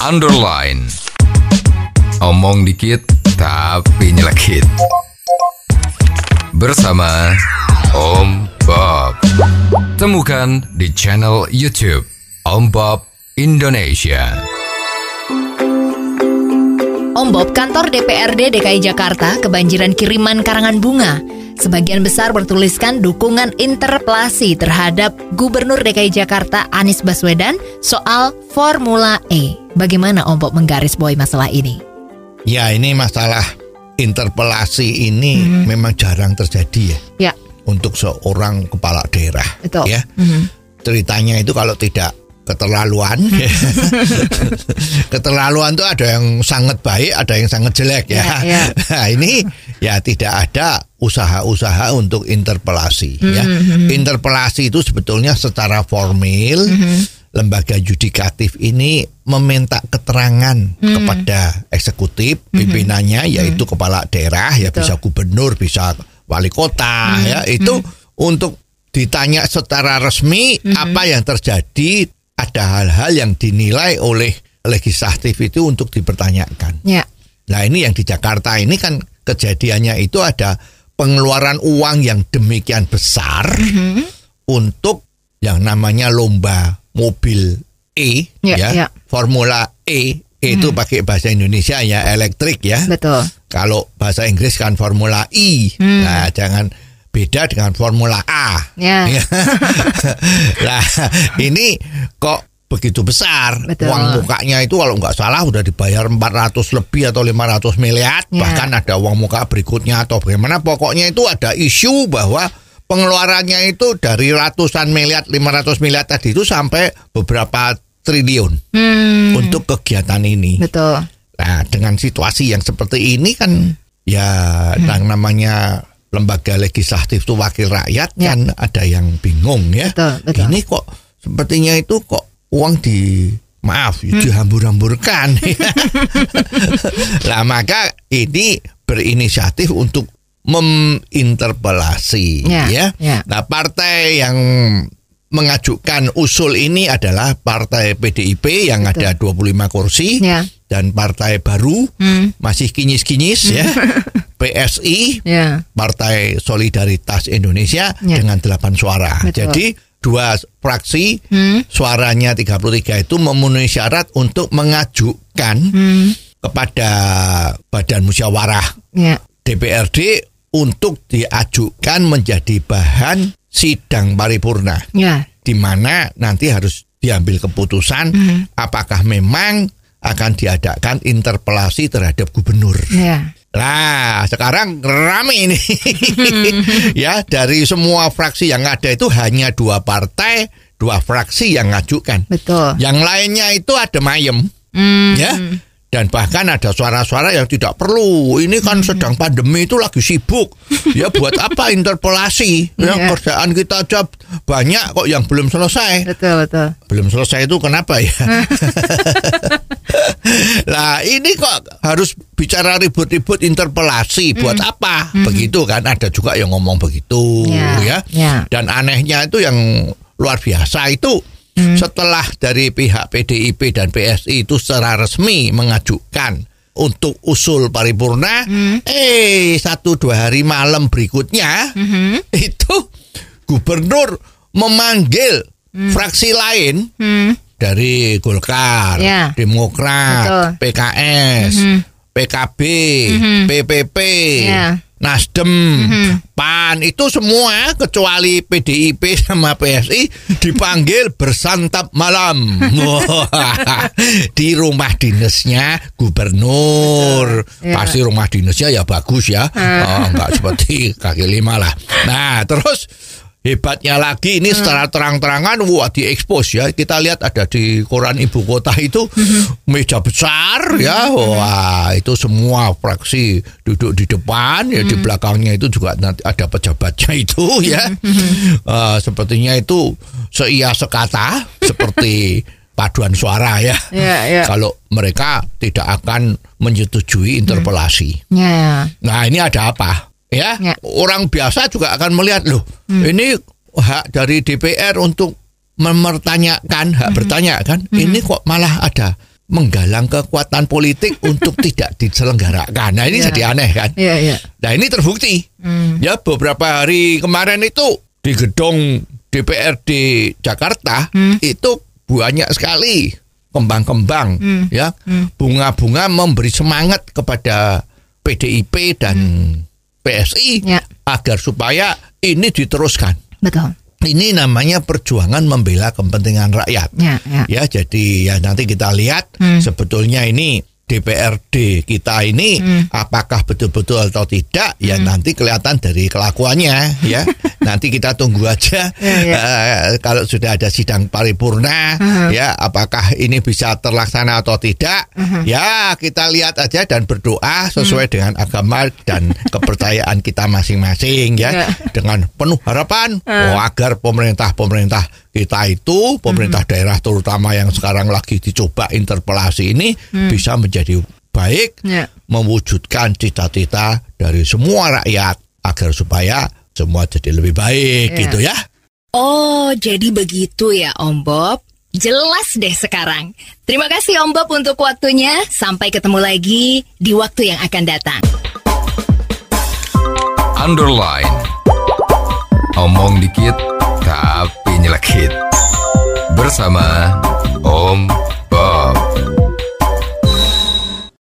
underline. Omong dikit tapi nyelekit. Bersama Om Bob. Temukan di channel YouTube Om Bob Indonesia. Om Bob, kantor DPRD DKI Jakarta kebanjiran kiriman karangan bunga. Sebagian besar bertuliskan dukungan interpelasi terhadap Gubernur DKI Jakarta Anies Baswedan soal Formula E. Bagaimana Om Bob menggaris bawahi masalah ini? Ya ini masalah interpelasi ini memang jarang terjadi ya Ya, untuk seorang kepala daerah. Betul. Ya ceritanya itu kalau tidak keterlaluan, keterlaluan itu ada yang sangat baik, ada yang sangat jelek ya. Ya, ya. Nah ini ya tidak ada usaha-usaha untuk interpelasi ya. Interpelasi itu sebetulnya secara formil lembaga yudikatif ini meminta keterangan kepada eksekutif pimpinannya yaitu kepala daerah ya Betul. bisa gubernur bisa wali kota ya. itu untuk ditanya secara resmi apa yang terjadi ada hal-hal yang dinilai oleh legislatif itu untuk dipertanyakan. ya, Nah ini yang di Jakarta ini kan kejadiannya itu ada pengeluaran uang yang demikian besar untuk yang namanya lomba mobil E Ya, ya, ya. Formula E itu pakai bahasa Indonesia ya elektrik ya. betul. Kalau bahasa Inggris kan Formula E. Nah, jangan beda dengan Formula A. Ya. nah, ini kok begitu besar. Betul. Uang mukanya itu kalau nggak salah udah dibayar 400 lebih atau 500 miliar. Ya. Bahkan ada uang muka berikutnya atau bagaimana. Pokoknya itu ada isu bahwa pengeluarannya itu dari ratusan miliar, 500 miliar tadi itu sampai beberapa triliun Hmm, untuk kegiatan ini. betul. Nah, dengan situasi yang seperti ini kan ya Hmm. yang namanya lembaga legislatif itu wakil rakyat Ya. kan ada yang bingung ya. Betul, betul. Ini kok sepertinya itu kok uang di maaf Hmm. dihambur-hamburkan. lah maka ini berinisiatif untuk meminterpelasi Ya, ya. ya. Nah, partai yang mengajukan usul ini adalah partai PDIP yang Betul. ada 25 kursi Ya. Dan partai baru Hmm. masih kinyis-kinyis ya. PSI Ya, Partai Solidaritas Indonesia Ya. dengan 8 suara. Betul. Jadi dua fraksi Hmm. suaranya 33 itu memenuhi syarat untuk mengajukan Hmm. kepada Badan Musyawarah ya, DPRD untuk diajukan menjadi bahan sidang paripurna ya, di mana nanti harus diambil keputusan apakah memang akan diadakan interpelasi terhadap gubernur. ya. Nah, sekarang rame ini. ya, dari semua fraksi yang ada itu hanya dua partai, dua fraksi yang ngajukan. Betul. Yang lainnya itu ada mayem, Hmm. ya. Dan bahkan ada suara-suara yang tidak perlu. Ini kan sedang pandemi itu lagi sibuk. Ya buat apa interpelasi? Ya Iya. kerjaan kita aja banyak kok yang belum selesai. Betul, betul. Belum selesai itu kenapa ya? Lah ini kok harus bicara ribut-ribut interpelasi buat apa? Begitu kan ada juga yang ngomong begitu Ya, ya. ya. Dan anehnya itu yang luar biasa itu setelah dari pihak PDIP dan PSI itu secara resmi mengajukan untuk usul paripurna, eh satu dua hari malam berikutnya itu gubernur memanggil fraksi lain Hmm. Dari Golkar, Ya. Demokrat, Betul. PKS, PKB, PPP, Ya. Nasdem, PAN itu semua kecuali PDIP sama PSI dipanggil bersantap malam di rumah dinasnya gubernur. Ya. Pasti rumah dinasnya ya bagus ya, oh, nggak seperti kaki lima lah. Nah terus Hebatnya lagi ini secara terang-terangan wah diekspos ya. Kita lihat ada di koran ibu kota itu meja besar ya. Wah, itu semua fraksi duduk di depan ya di belakangnya itu juga nanti ada pejabatnya itu ya. Eh, sepertinya itu seia sekata seperti paduan suara ya. Ya, ya. Kalau mereka tidak akan menyetujui interpelasi. Ya, Nah ini ada apa? Ya, Ya. orang biasa juga akan melihat loh. Ini hak dari DPR untuk mempertanyakan hak bertanya kan. Ini kok malah ada menggalang kekuatan politik untuk tidak diselenggarakan. Nah ini Iya. jadi aneh kan? Iya, iya. Nah ini terbukti. Hmm. Ya beberapa hari kemarin itu di gedung DPRD Jakarta Hmm. itu banyak sekali kembang-kembang Hmm. ya bunga-bunga memberi semangat kepada PDIP dan PSI. Ya. agar supaya ini diteruskan. Betul. Ini namanya perjuangan membela kepentingan rakyat. Ya, ya. Ya, jadi ya nanti kita lihat Hmm. sebetulnya ini DPRD kita ini Hmm. apakah betul-betul atau tidak ya nanti kelihatan dari kelakuannya ya. nanti kita tunggu aja Ya, ya. eh, kalau sudah ada sidang paripurna Hmm. ya apakah ini bisa terlaksana atau tidak. Hmm. Ya, kita lihat aja dan berdoa sesuai dengan agama dan kepercayaan kita masing-masing ya Ya. dengan penuh harapan oh, agar pemerintah-pemerintah kita itu pemerintah daerah terutama yang sekarang lagi dicoba interpelasi ini bisa menjadi baik Ya. mewujudkan cita-cita dari semua rakyat agar supaya semua jadi lebih baik Ya. gitu ya. Oh, jadi begitu ya Om Bob. Jelas deh sekarang. Terima kasih Om Bob untuk waktunya. Sampai ketemu lagi di waktu yang akan datang. Underline. Omong dikit tapi nyelekit. Bersama Om